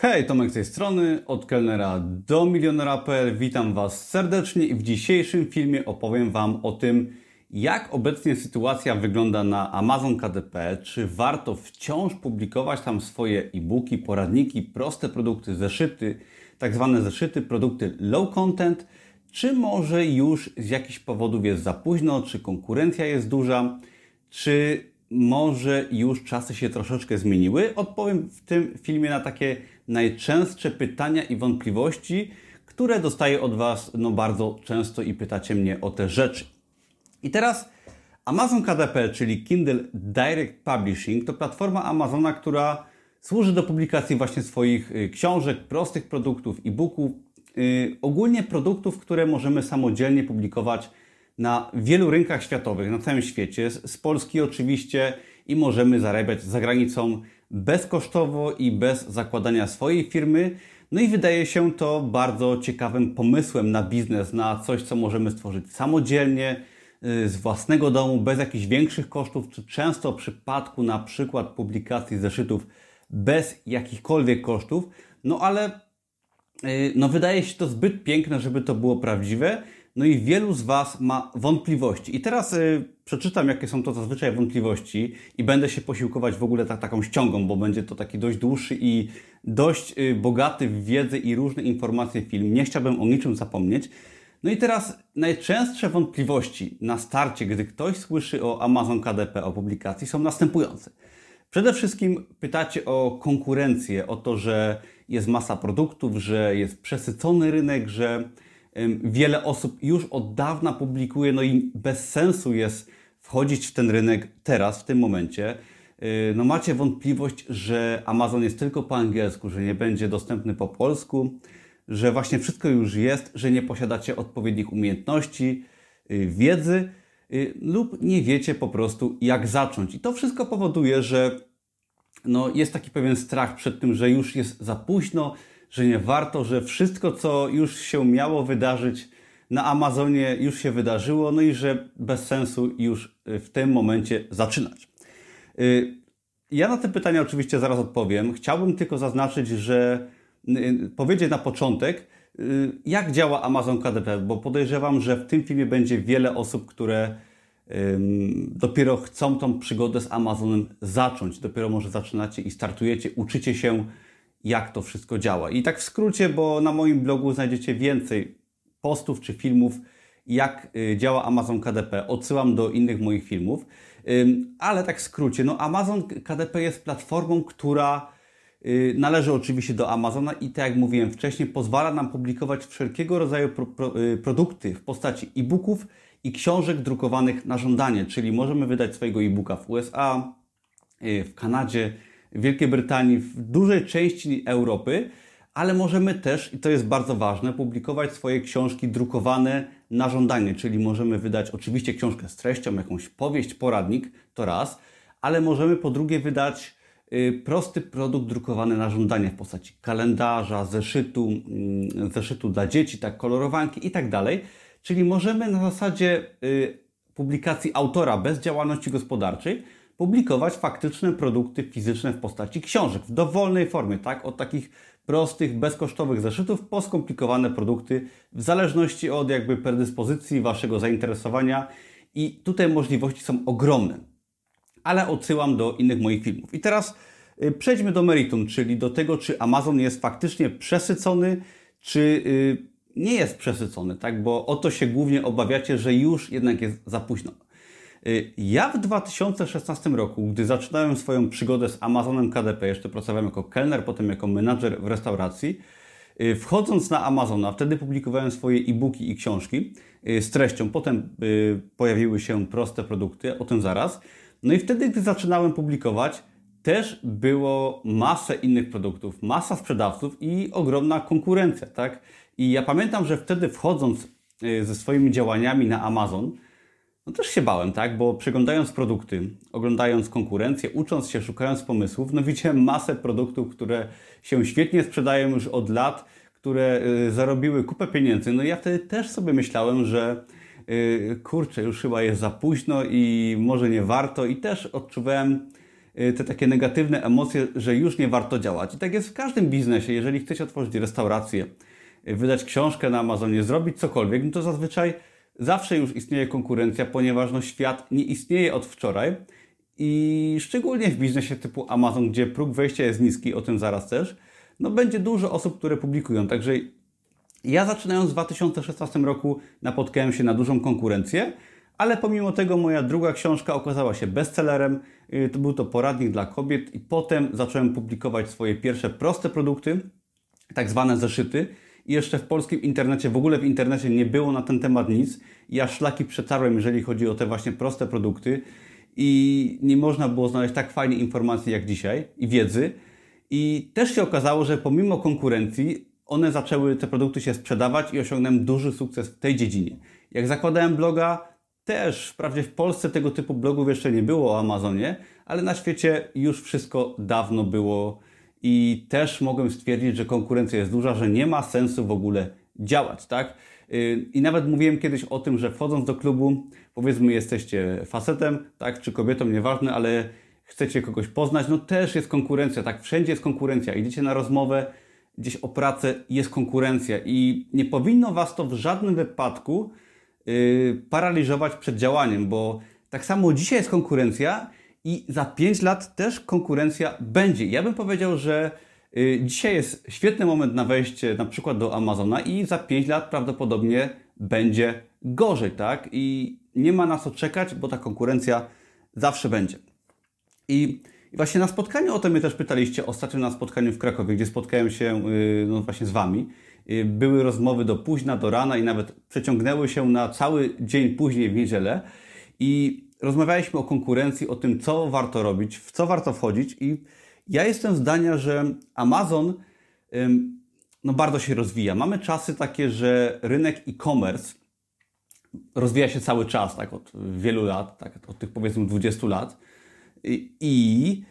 Hej, Tomek z tej strony, od kelnera do milionera.pl. Witam Was serdecznie i w dzisiejszym filmie opowiem Wam o tym, jak obecnie sytuacja wygląda na Amazon KDP, czy warto wciąż publikować tam swoje e-booki, poradniki, proste produkty, zeszyty, tak zwane zeszyty, produkty low content, czy może już z jakichś powodów jest za późno, czy konkurencja jest duża, czy może już czasy się troszeczkę zmieniły? Odpowiem w tym filmie na takie najczęstsze pytania i wątpliwości, które dostaję od Was no, bardzo często i pytacie mnie o te rzeczy. I teraz Amazon KDP, czyli Kindle Direct Publishing, to platforma Amazona, która służy do publikacji właśnie swoich y, książek, prostych produktów, e-booków, yy, ogólnie produktów, które możemy samodzielnie publikować na wielu rynkach światowych, na całym świecie, z Polski oczywiście i możemy zarabiać za granicą bezkosztowo i bez zakładania swojej firmy. No i wydaje się to bardzo ciekawym pomysłem na biznes, na coś, co możemy stworzyć samodzielnie, y, z własnego domu, bez jakichś większych kosztów, czy często w przypadku na przykład publikacji zeszytów bez jakichkolwiek kosztów. No ale y, no wydaje się to zbyt piękne, żeby to było prawdziwe. No i wielu z Was ma wątpliwości. I teraz y, przeczytam, jakie są to zazwyczaj wątpliwości i będę się posiłkować w ogóle tak, taką ściągą, bo będzie to taki dość dłuższy i dość y, bogaty w wiedzę i różne informacje film. Nie chciałbym o niczym zapomnieć. No i teraz najczęstsze wątpliwości na starcie, gdy ktoś słyszy o Amazon KDP, o publikacji, są następujące. Przede wszystkim pytacie o konkurencję, o to, że jest masa produktów, że jest przesycony rynek, że wiele osób już od dawna publikuje, no i bez sensu jest wchodzić w ten rynek teraz, w tym momencie. No macie wątpliwość, że Amazon jest tylko po angielsku, że nie będzie dostępny po polsku, że właśnie wszystko już jest, że nie posiadacie odpowiednich umiejętności, y, wiedzy y, lub nie wiecie po prostu jak zacząć. I to wszystko powoduje, że no, jest taki pewien strach przed tym, że już jest za późno, że nie warto, że wszystko, co już się miało wydarzyć na Amazonie, już się wydarzyło, no i że bez sensu już y, w tym momencie zaczynać. Y, ja na te pytania oczywiście zaraz odpowiem. Chciałbym tylko zaznaczyć, że y, powiedzieć na początek, jak działa Amazon KDP, bo podejrzewam, że w tym filmie będzie wiele osób, które dopiero chcą tą przygodę z Amazonem zacząć. Dopiero może zaczynacie i startujecie, uczycie się jak to wszystko działa. I tak w skrócie, bo na moim blogu znajdziecie więcej postów czy filmów, jak y, działa Amazon KDP. Odsyłam do innych moich filmów. Ale tak w skrócie, no Amazon KDP jest platformą, która y, należy oczywiście do Amazona i tak jak mówiłem wcześniej, pozwala nam publikować wszelkiego rodzaju pro, pro, y, produkty w postaci e-booków i książek drukowanych na żądanie, czyli możemy wydać swojego e-booka w USA, w Kanadzie, Wielkiej Brytanii, w dużej części Europy, ale możemy też, i to jest bardzo ważne, publikować swoje książki drukowane na żądanie, czyli możemy wydać oczywiście książkę z treścią, jakąś powieść, poradnik, to raz, ale możemy po drugie wydać y, prosty produkt drukowany na żądanie w postaci kalendarza, zeszytu, mm, zeszytu dla dzieci, tak kolorowanki i tak dalej. Czyli możemy na zasadzie y, publikacji autora bez działalności gospodarczej publikować faktyczne produkty fizyczne w postaci książek w dowolnej formie, tak? Od takich prostych, bezkosztowych zeszytów po skomplikowane produkty w zależności od jakby predyspozycji Waszego zainteresowania i tutaj możliwości są ogromne. Ale odsyłam do innych moich filmów. I teraz y, przejdźmy do meritum, czyli do tego, czy Amazon jest faktycznie przesycony, czy y, nie jest przesycony, tak? Bo o to się głównie obawiacie, że już jednak jest za późno. Y, ja w 2016 roku, gdy zaczynałem swoją przygodę z Amazonem KDP, jeszcze pracowałem jako kelner, potem jako menadżer w restauracji, y, wchodząc na Amazona, wtedy publikowałem swoje e-booki i książki y, z treścią. Potem pojawiły się proste produkty, o tym zaraz. No i wtedy, gdy zaczynałem publikować, też było masę innych produktów, masa sprzedawców i ogromna konkurencja, tak? I ja pamiętam, że wtedy wchodząc ze swoimi działaniami na Amazon, no też się bałem, tak? Bo przeglądając produkty, oglądając konkurencję, ucząc się, szukając pomysłów, no widziałem masę produktów, które się świetnie sprzedają już od lat, które y, zarobiły kupę pieniędzy. No ja wtedy też sobie myślałem, że y, kurczę, już chyba jest za późno i może nie warto i też odczuwałem y, te takie negatywne emocje, że już nie warto działać. I tak jest w każdym biznesie. Jeżeli chcecie otworzyć restaurację, wydać książkę na Amazonie, zrobić cokolwiek, no to zazwyczaj zawsze już istnieje konkurencja, ponieważ no, świat nie istnieje od wczoraj. I szczególnie w biznesie typu Amazon, gdzie próg wejścia jest niski, o tym zaraz też, no będzie dużo osób, które publikują. Także ja zaczynając w 2016 roku napotkałem się na dużą konkurencję, ale pomimo tego moja druga książka okazała się bestsellerem. Y, to był to poradnik dla kobiet i potem zacząłem publikować swoje pierwsze proste produkty, tak zwane zeszyty. I jeszcze w polskim internecie, w ogóle w internecie nie było na ten temat nic. Ja szlaki przetarłem, jeżeli chodzi o te właśnie proste produkty i nie można było znaleźć tak fajnie informacji jak dzisiaj i wiedzy. I też się okazało, że pomimo konkurencji, one zaczęły, te produkty się sprzedawać i osiągnąłem duży sukces w tej dziedzinie. Jak zakładałem bloga, też wprawdzie w Polsce tego typu blogów jeszcze nie było o Amazonie, ale na świecie już wszystko dawno było i też mogłem stwierdzić, że konkurencja jest duża, że nie ma sensu w ogóle działać, tak? Y, I nawet mówiłem kiedyś o tym, że wchodząc do klubu, powiedzmy jesteście facetem, tak, czy kobietą, nieważne, ale chcecie kogoś poznać, no też jest konkurencja, tak, wszędzie jest konkurencja. Idziecie na rozmowę, gdzieś o pracę, jest konkurencja i nie powinno Was to w żadnym wypadku yy, paraliżować przed działaniem, bo tak samo dzisiaj jest konkurencja i za 5 lat też konkurencja będzie. Ja bym powiedział, że yy, dzisiaj jest świetny moment na wejście na przykład do Amazona i za 5 lat prawdopodobnie będzie gorzej, tak? I nie ma na co czekać, bo ta konkurencja zawsze będzie. I właśnie na spotkaniu o to mnie też pytaliście, ostatnio na spotkaniu w Krakowie, gdzie spotkałem się yy, no właśnie z Wami. Yy, były rozmowy do późna, do rana i nawet przeciągnęły się na cały dzień później w niedzielę. I rozmawialiśmy o konkurencji, o tym, co warto robić, w co warto wchodzić. I ja jestem zdania, że Amazon no bardzo się rozwija. Mamy czasy takie, że rynek e-commerce rozwija się cały czas, tak od wielu lat, tak od tych powiedzmy 20 lat. I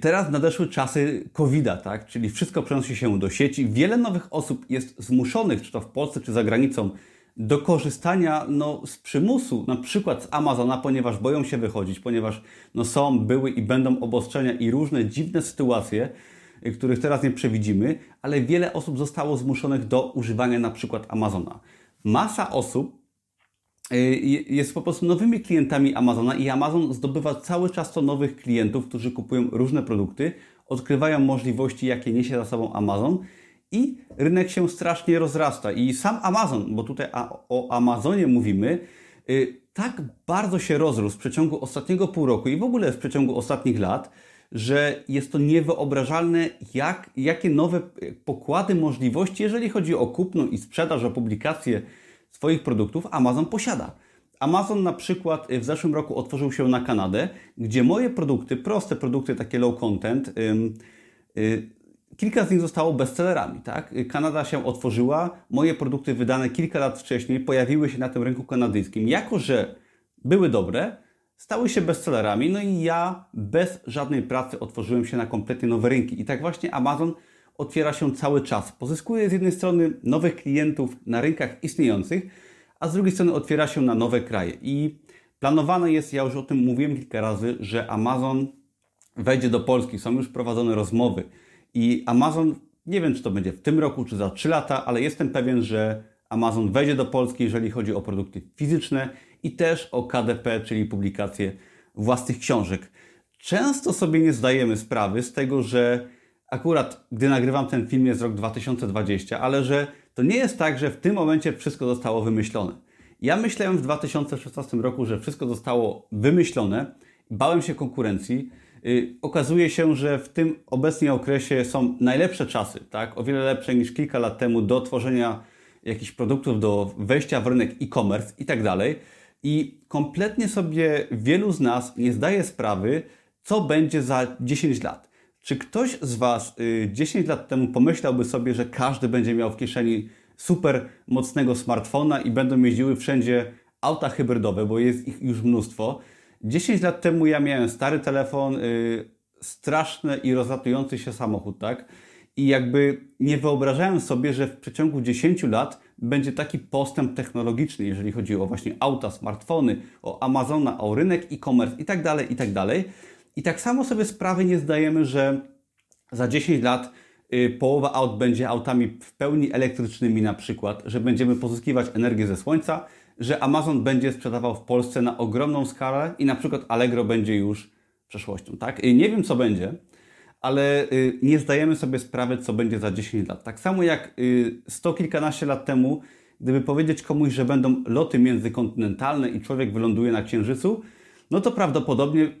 teraz nadeszły czasy COVID-a, tak? czyli wszystko przenosi się do sieci. Wiele nowych osób jest zmuszonych, czy to w Polsce, czy za granicą, do korzystania no, z przymusu, na przykład z Amazona, ponieważ boją się wychodzić, ponieważ no, są, były i będą obostrzenia i różne dziwne sytuacje, których teraz nie przewidzimy, ale wiele osób zostało zmuszonych do używania na przykład Amazona. Masa osób Y, jest po prostu nowymi klientami Amazona i Amazon zdobywa cały czas to nowych klientów, którzy kupują różne produkty, odkrywają możliwości, jakie niesie za sobą Amazon i rynek się strasznie rozrasta. I sam Amazon, bo tutaj o Amazonie mówimy, y, tak bardzo się rozrósł w przeciągu ostatniego pół roku i w ogóle w przeciągu ostatnich lat, że jest to niewyobrażalne, jak, jakie nowe pokłady możliwości, jeżeli chodzi o kupno i sprzedaż, o publikacje, swoich produktów Amazon posiada. Amazon na przykład w zeszłym roku otworzył się na Kanadę, gdzie moje produkty, proste produkty, takie low content, y, kilka z nich zostało bestsellerami. Tak? Kanada się otworzyła, moje produkty wydane kilka lat wcześniej pojawiły się na tym rynku kanadyjskim. Jako, że były dobre, stały się bestsellerami, no i ja bez żadnej pracy otworzyłem się na kompletnie nowe rynki. I tak właśnie Amazon otwiera się cały czas. Pozyskuje z jednej strony nowych klientów na rynkach istniejących, a z drugiej strony otwiera się na nowe kraje. I planowane jest, ja już o tym mówiłem kilka razy, że Amazon wejdzie do Polski. Są już prowadzone rozmowy. I Amazon, nie wiem czy to będzie w tym roku, czy za 3 lata, ale jestem pewien, że Amazon wejdzie do Polski, jeżeli chodzi o produkty fizyczne i też o KDP, czyli publikację własnych książek. Często sobie nie zdajemy sprawy z tego, że akurat gdy nagrywam ten film jest rok 2020, ale że to nie jest tak, że w tym momencie wszystko zostało wymyślone. Ja myślałem w 2016 roku, że wszystko zostało wymyślone, bałem się konkurencji. Yy, okazuje się, że w tym obecnym okresie są najlepsze czasy, tak? o wiele lepsze niż kilka lat temu do tworzenia jakichś produktów, do wejścia w rynek e-commerce i tak dalej. I kompletnie sobie wielu z nas nie zdaje sprawy, co będzie za 10 lat. Czy ktoś z Was 10 y, lat temu pomyślałby sobie, że każdy będzie miał w kieszeni super mocnego smartfona i będą jeździły wszędzie auta hybrydowe, bo jest ich już mnóstwo. 10 lat temu ja miałem stary telefon, yy, straszny i rozlatujący się samochód, tak? I jakby nie wyobrażałem sobie, że w przeciągu 10 lat będzie taki postęp technologiczny, jeżeli chodzi o właśnie auta, smartfony, o Amazona, o rynek e-commerce i tak dalej, i tak. I tak samo sobie sprawy nie zdajemy, że za 10 lat y, połowa aut będzie autami w pełni elektrycznymi na przykład, że będziemy pozyskiwać energię ze słońca, że Amazon będzie sprzedawał w Polsce na ogromną skalę i na przykład Allegro będzie już przeszłością, tak? Nie wiem co będzie, ale y, nie zdajemy sobie sprawy, co będzie za 10 lat. Tak samo jak y, sto kilkanaście lat temu, gdyby powiedzieć komuś, że będą loty międzykontynentalne i człowiek wyląduje na Księżycu, no to prawdopodobnie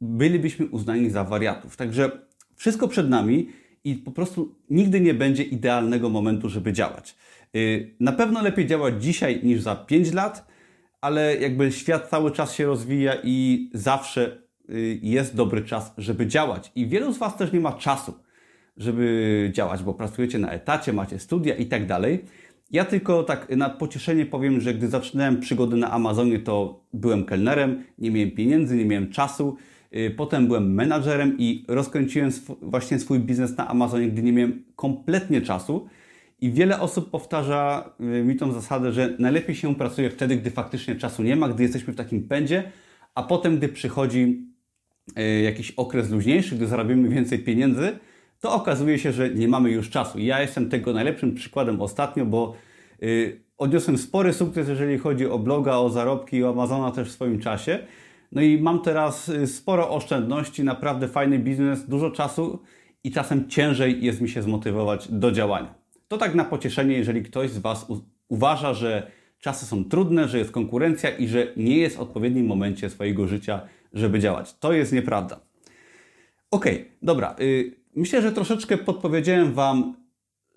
bylibyśmy uznani za wariatów. Także wszystko przed nami i po prostu nigdy nie będzie idealnego momentu, żeby działać. Y, na pewno lepiej działać dzisiaj niż za 5 lat, ale jakby świat cały czas się rozwija i zawsze y, jest dobry czas, żeby działać. I wielu z Was też nie ma czasu, żeby działać, bo pracujecie na etacie, macie studia i tak dalej. Ja tylko tak na pocieszenie powiem, że gdy zaczynałem przygodę na Amazonie, to byłem kelnerem, nie miałem pieniędzy, nie miałem czasu. Y, potem byłem menadżerem i rozkręciłem właśnie swój biznes na Amazonie, gdy nie miałem kompletnie czasu. I wiele osób powtarza y, mi tą zasadę, że najlepiej się pracuje wtedy, gdy faktycznie czasu nie ma, gdy jesteśmy w takim pędzie, a potem, gdy przychodzi y, jakiś okres luźniejszy, gdy zarabiamy więcej pieniędzy, to okazuje się, że nie mamy już czasu. Ja jestem tego najlepszym przykładem ostatnio, bo yy, odniosłem spory sukces, jeżeli chodzi o bloga, o zarobki o Amazona też w swoim czasie. No i mam teraz y, sporo oszczędności, naprawdę fajny biznes, dużo czasu i czasem ciężej jest mi się zmotywować do działania. To tak na pocieszenie, jeżeli ktoś z Was uważa, że czasy są trudne, że jest konkurencja i że nie jest w odpowiednim momencie swojego życia, żeby działać. To jest nieprawda. Okej, okay, dobra. Y, myślę, że troszeczkę podpowiedziałem Wam,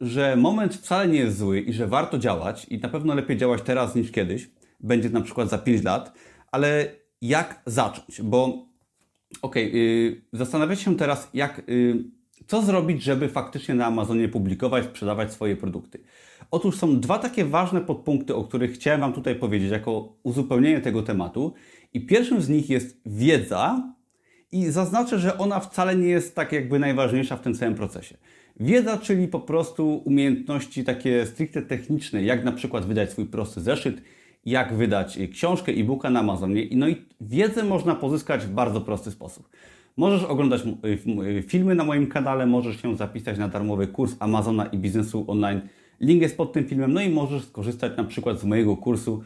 że moment wcale nie jest zły i że warto działać i na pewno lepiej działać teraz niż kiedyś. Będzie na przykład za 5 lat, ale jak zacząć? Bo okej, okay, zastanawiacie się teraz, jak, yy, co zrobić, żeby faktycznie na Amazonie publikować, sprzedawać swoje produkty. Otóż są dwa takie ważne podpunkty, o których chciałem Wam tutaj powiedzieć, jako uzupełnienie tego tematu. I pierwszym z nich jest wiedza, i zaznaczę, że ona wcale nie jest tak jakby najważniejsza w tym całym procesie. Wiedza, czyli po prostu umiejętności takie stricte techniczne, jak na przykład wydać swój prosty zeszyt, jak wydać książkę, e-booka na Amazonie. No i wiedzę można pozyskać w bardzo prosty sposób. Możesz oglądać filmy na moim kanale, możesz się zapisać na darmowy kurs Amazona i biznesu online. Link jest pod tym filmem. No i możesz skorzystać na przykład z mojego kursu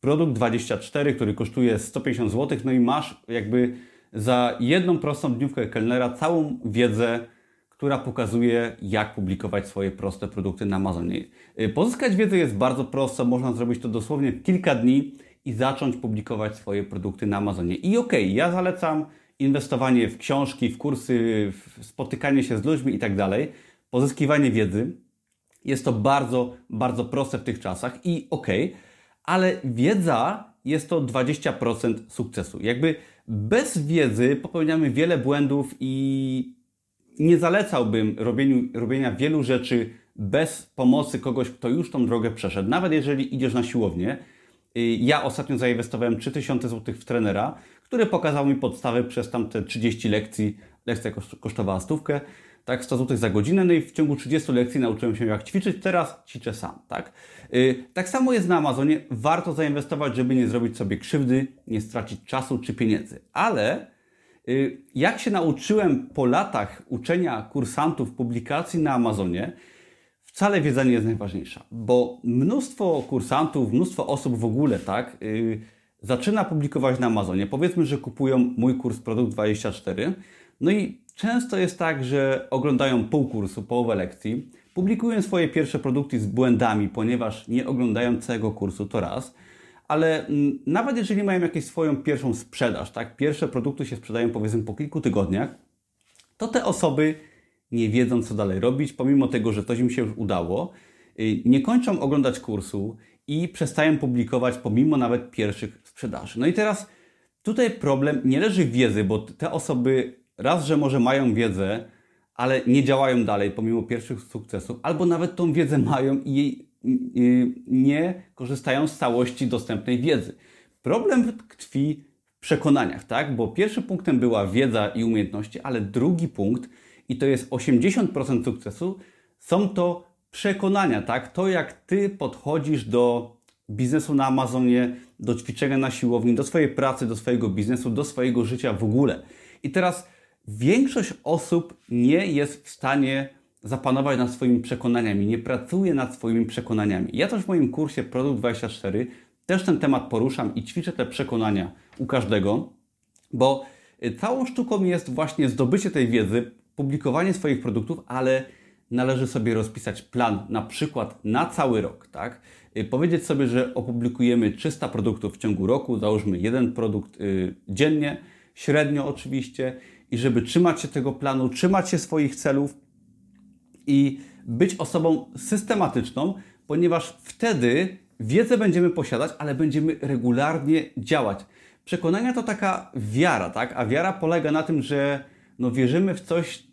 Produkt 24, który kosztuje 150 zł. No i masz jakby za jedną prostą dniówkę kelnera całą wiedzę, która pokazuje, jak publikować swoje proste produkty na Amazonie. Y, pozyskać wiedzę jest bardzo prosto, można zrobić to dosłownie w kilka dni i zacząć publikować swoje produkty na Amazonie. I okej, okay, ja zalecam inwestowanie w książki, w kursy, w spotykanie się z ludźmi i tak dalej, pozyskiwanie wiedzy. Jest to bardzo, bardzo proste w tych czasach i okej, okay, ale wiedza jest to 20% sukcesu. Jakby bez wiedzy popełniamy wiele błędów i nie zalecałbym robieniu, robienia wielu rzeczy bez pomocy kogoś, kto już tą drogę przeszedł. Nawet jeżeli idziesz na siłownię. Y, ja ostatnio zainwestowałem 3000 zł w trenera, który pokazał mi podstawy przez tamte 30 lekcji. Lekcja kosztowała stówkę. Tak, 100 zł za godzinę, no i w ciągu 30 lekcji nauczyłem się jak ćwiczyć, teraz ćwiczę sam, tak. Yy, tak samo jest na Amazonie, warto zainwestować, żeby nie zrobić sobie krzywdy, nie stracić czasu czy pieniędzy, ale yy, jak się nauczyłem po latach uczenia kursantów publikacji na Amazonie, wcale wiedza nie jest najważniejsza, bo mnóstwo kursantów, mnóstwo osób w ogóle, tak, yy, zaczyna publikować na Amazonie. Powiedzmy, że kupują mój kurs Produkt 24, no i Często jest tak, że oglądają pół kursu, połowę lekcji, publikują swoje pierwsze produkty z błędami, ponieważ nie oglądają całego kursu, to raz. Ale mm, nawet jeżeli mają jakąś swoją pierwszą sprzedaż, tak, pierwsze produkty się sprzedają powiedzmy po kilku tygodniach, to te osoby nie wiedzą, co dalej robić, pomimo tego, że coś im się już udało, y, nie kończą oglądać kursu i przestają publikować pomimo nawet pierwszych sprzedaży. No i teraz tutaj problem nie leży w wiedzy, bo te osoby raz, że może mają wiedzę, ale nie działają dalej pomimo pierwszych sukcesów, albo nawet tą wiedzę mają i jej nie korzystają z całości dostępnej wiedzy. Problem tkwi w przekonaniach, tak? Bo pierwszym punktem była wiedza i umiejętności, ale drugi punkt, i to jest 80% sukcesu, są to przekonania, tak? To jak ty podchodzisz do biznesu na Amazonie, do ćwiczenia na siłowni, do swojej pracy, do swojego biznesu, do swojego życia w ogóle. I teraz większość osób nie jest w stanie zapanować nad swoimi przekonaniami, nie pracuje nad swoimi przekonaniami. Ja też w moim kursie Produkt 24 też ten temat poruszam i ćwiczę te przekonania u każdego, bo y, całą sztuką jest właśnie zdobycie tej wiedzy, publikowanie swoich produktów, ale należy sobie rozpisać plan na przykład na cały rok, tak? Y, powiedzieć sobie, że opublikujemy 300 produktów w ciągu roku, załóżmy jeden produkt y, dziennie, średnio oczywiście, i żeby trzymać się tego planu, trzymać się swoich celów i być osobą systematyczną, ponieważ wtedy wiedzę będziemy posiadać, ale będziemy regularnie działać. Przekonania to taka wiara, tak? A wiara polega na tym, że no wierzymy w coś,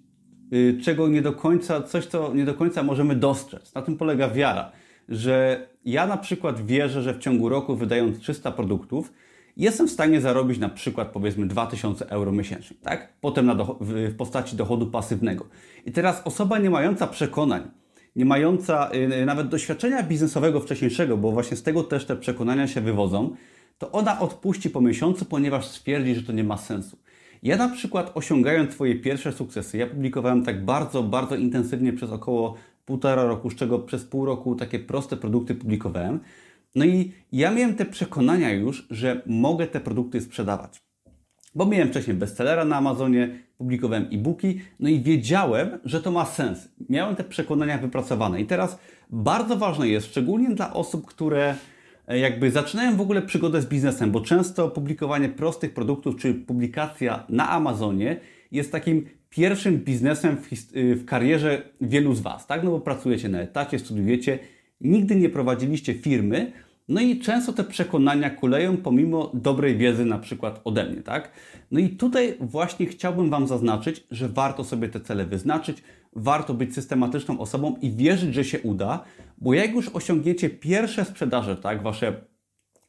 yy, czego nie do końca, coś, co nie do końca możemy dostrzec. Na tym polega wiara, że ja na przykład wierzę, że w ciągu roku wydając 300 produktów, jestem w stanie zarobić na przykład powiedzmy 2000 euro miesięcznie, tak? Potem na w postaci dochodu pasywnego. I teraz osoba nie mająca przekonań, nie mająca yy, nawet doświadczenia biznesowego wcześniejszego, bo właśnie z tego też te przekonania się wywodzą, to ona odpuści po miesiącu, ponieważ stwierdzi, że to nie ma sensu. Ja na przykład osiągając swoje pierwsze sukcesy, ja publikowałem tak bardzo, bardzo intensywnie przez około półtora roku, z czego przez pół roku takie proste produkty publikowałem. No i ja miałem te przekonania już, że mogę te produkty sprzedawać. Bo miałem wcześniej bestsellera na Amazonie, publikowałem e-booki, no i wiedziałem, że to ma sens. Miałem te przekonania wypracowane. I teraz bardzo ważne jest, szczególnie dla osób, które e, jakby zaczynają w ogóle przygodę z biznesem, bo często publikowanie prostych produktów czy publikacja na Amazonie jest takim pierwszym biznesem w, y, w karierze wielu z Was, tak? No bo pracujecie na etacie, studiujecie, nigdy nie prowadziliście firmy, no i często te przekonania kuleją pomimo dobrej wiedzy na przykład ode mnie, tak? No i tutaj właśnie chciałbym Wam zaznaczyć, że warto sobie te cele wyznaczyć, warto być systematyczną osobą i wierzyć, że się uda, bo jak już osiągniecie pierwsze sprzedaże, tak? Wasze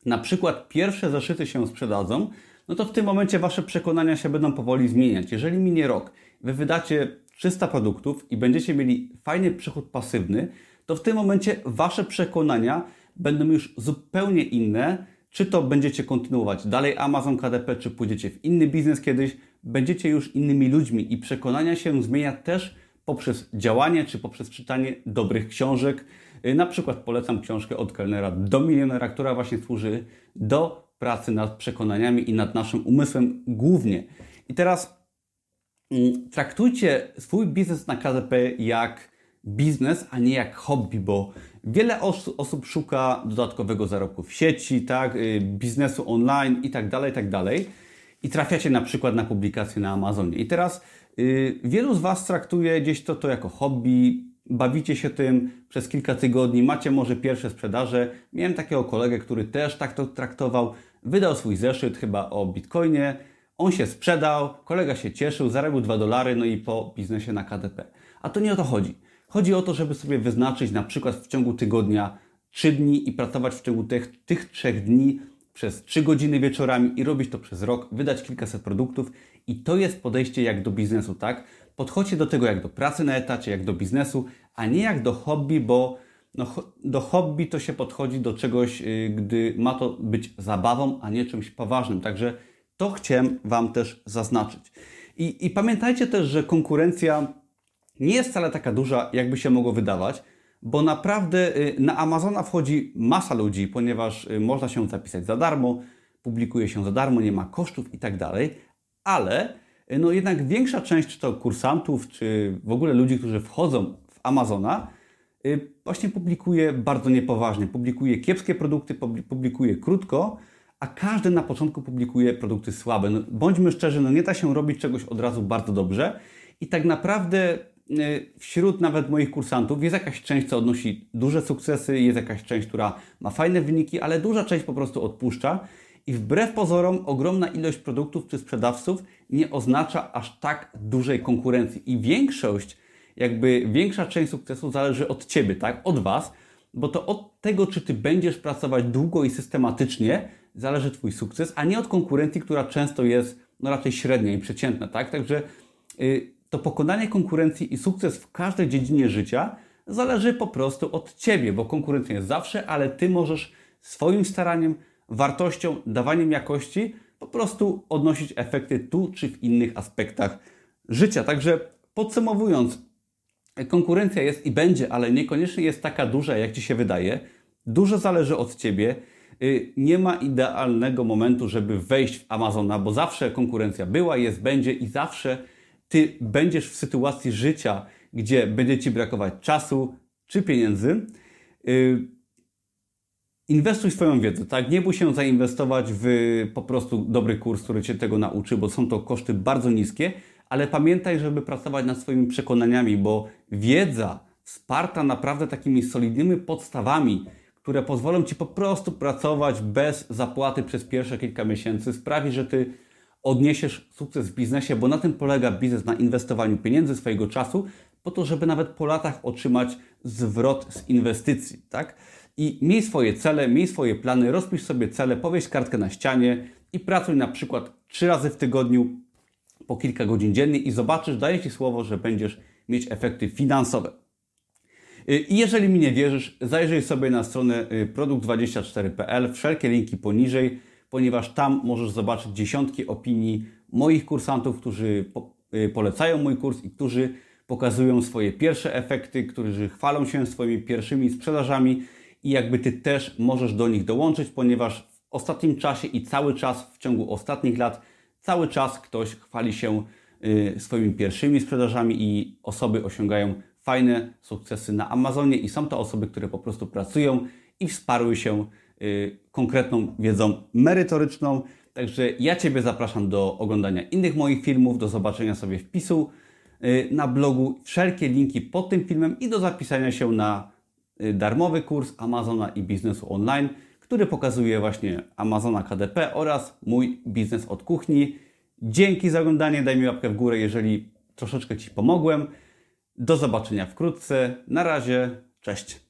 na przykład pierwsze zeszyty się sprzedadzą, no to w tym momencie Wasze przekonania się będą powoli zmieniać. Jeżeli minie rok, Wy wydacie 300 produktów i będziecie mieli fajny przychód pasywny, to w tym momencie Wasze przekonania będą już zupełnie inne. Czy to będziecie kontynuować dalej Amazon KDP, czy pójdziecie w inny biznes kiedyś, będziecie już innymi ludźmi i przekonania się zmienia też poprzez działanie, czy poprzez czytanie dobrych książek. Y, na przykład polecam książkę od kelnera do milionera, która właśnie służy do pracy nad przekonaniami i nad naszym umysłem głównie. I teraz traktujcie swój biznes na KDP jak biznes, a nie jak hobby, bo wiele os osób szuka dodatkowego zarobku w sieci, tak, y, biznesu online i tak dalej, tak dalej. I trafiacie na przykład na publikacje na Amazonie. I teraz yy, wielu z Was traktuje gdzieś to, to jako hobby, bawicie się tym przez kilka tygodni, macie może pierwsze sprzedaże. Miałem takiego kolegę, który też tak to traktował. Wydał swój zeszyt chyba o Bitcoinie. On się sprzedał, kolega się cieszył, zarobił 2 dolary, no i po biznesie na KDP. A to nie o to chodzi. Chodzi o to, żeby sobie wyznaczyć na przykład w ciągu tygodnia 3 dni i pracować w ciągu tych, tych 3 dni przez 3 godziny wieczorami i robić to przez rok, wydać kilkaset produktów i to jest podejście jak do biznesu, tak? Podchodźcie do tego jak do pracy na etacie, jak do biznesu, a nie jak do hobby, bo no, do hobby to się podchodzi do czegoś, yy, gdy ma to być zabawą, a nie czymś poważnym. Także to chciałem Wam też zaznaczyć. I, i pamiętajcie też, że konkurencja nie jest wcale taka duża, jakby się mogło wydawać, bo naprawdę y, na Amazona wchodzi masa ludzi, ponieważ y, można się zapisać za darmo, publikuje się za darmo, nie ma kosztów i tak dalej, ale y, no jednak większa część, czy to kursantów, czy w ogóle ludzi, którzy wchodzą w Amazona, właśnie publikuje bardzo niepoważnie, publikuje kiepskie produkty, publikuje krótko, a każdy na początku publikuje produkty słabe. No, bądźmy szczerzy, no nie da się robić czegoś od razu bardzo dobrze i tak naprawdę Y, wśród nawet moich kursantów jest jakaś część, co odnosi duże sukcesy, jest jakaś część, która ma fajne wyniki, ale duża część po prostu odpuszcza. I wbrew pozorom, ogromna ilość produktów czy sprzedawców nie oznacza aż tak dużej konkurencji. I większość, jakby większa część sukcesu zależy od Ciebie, tak? Od Was, bo to od tego, czy Ty będziesz pracować długo i systematycznie, zależy Twój sukces, a nie od konkurencji, która często jest no, raczej średnia i przeciętna, tak? Także yy, to pokonanie konkurencji i sukces w każdej dziedzinie życia zależy po prostu od Ciebie, bo konkurencja jest zawsze, ale Ty możesz swoim staraniem, wartością, dawaniem jakości po prostu odnosić efekty tu czy w innych aspektach życia. Także podsumowując, konkurencja jest i będzie, ale niekoniecznie jest taka duża, jak Ci się wydaje. Dużo zależy od Ciebie. Y, nie ma idealnego momentu, żeby wejść w Amazona, bo zawsze konkurencja była, jest, będzie i zawsze Ty będziesz w sytuacji życia, gdzie będzie Ci brakować czasu czy pieniędzy. Y, inwestuj swoją wiedzę, tak? Nie bój się zainwestować w po prostu dobry kurs, który Cię tego nauczy, bo są to koszty bardzo niskie, ale pamiętaj, żeby pracować nad swoimi przekonaniami, bo wiedza sparta naprawdę takimi solidnymi podstawami, które pozwolą Ci po prostu pracować bez zapłaty przez pierwsze kilka miesięcy, sprawi, że Ty odniesiesz sukces w biznesie, bo na tym polega biznes, na inwestowaniu pieniędzy, swojego czasu, po to, żeby nawet po latach otrzymać zwrot z inwestycji, tak? I miej swoje cele, miej swoje plany, rozpisz sobie cele, powieś kartkę na ścianie i pracuj na przykład trzy razy w tygodniu po kilka godzin dziennie i zobaczysz, daję Ci słowo, że będziesz mieć efekty finansowe. Y, I jeżeli mi nie wierzysz, zajrzyj sobie na stronę y, produkt24.pl, wszelkie linki poniżej, ponieważ tam możesz zobaczyć dziesiątki opinii moich kursantów, którzy y, polecają mój kurs i którzy pokazują swoje pierwsze efekty, którzy chwalą się swoimi pierwszymi sprzedażami i jakby Ty też możesz do nich dołączyć, ponieważ w ostatnim czasie i cały czas w ciągu ostatnich lat cały czas ktoś chwali się swoimi pierwszymi sprzedażami i osoby osiągają fajne sukcesy na Amazonie i są to osoby, które po prostu pracują i wsparły się y, konkretną wiedzą merytoryczną. Także ja Ciebie zapraszam do oglądania innych moich filmów, do zobaczenia sobie wpisu y, na blogu, wszelkie linki pod tym filmem i do zapisania się na y, darmowy kurs Amazona i biznesu online, który pokazuje właśnie Amazona KDP oraz mój biznes od kuchni. Dzięki za oglądanie, daj mi łapkę w górę, jeżeli troszeczkę Ci pomogłem. Do zobaczenia wkrótce. Na razie, cześć.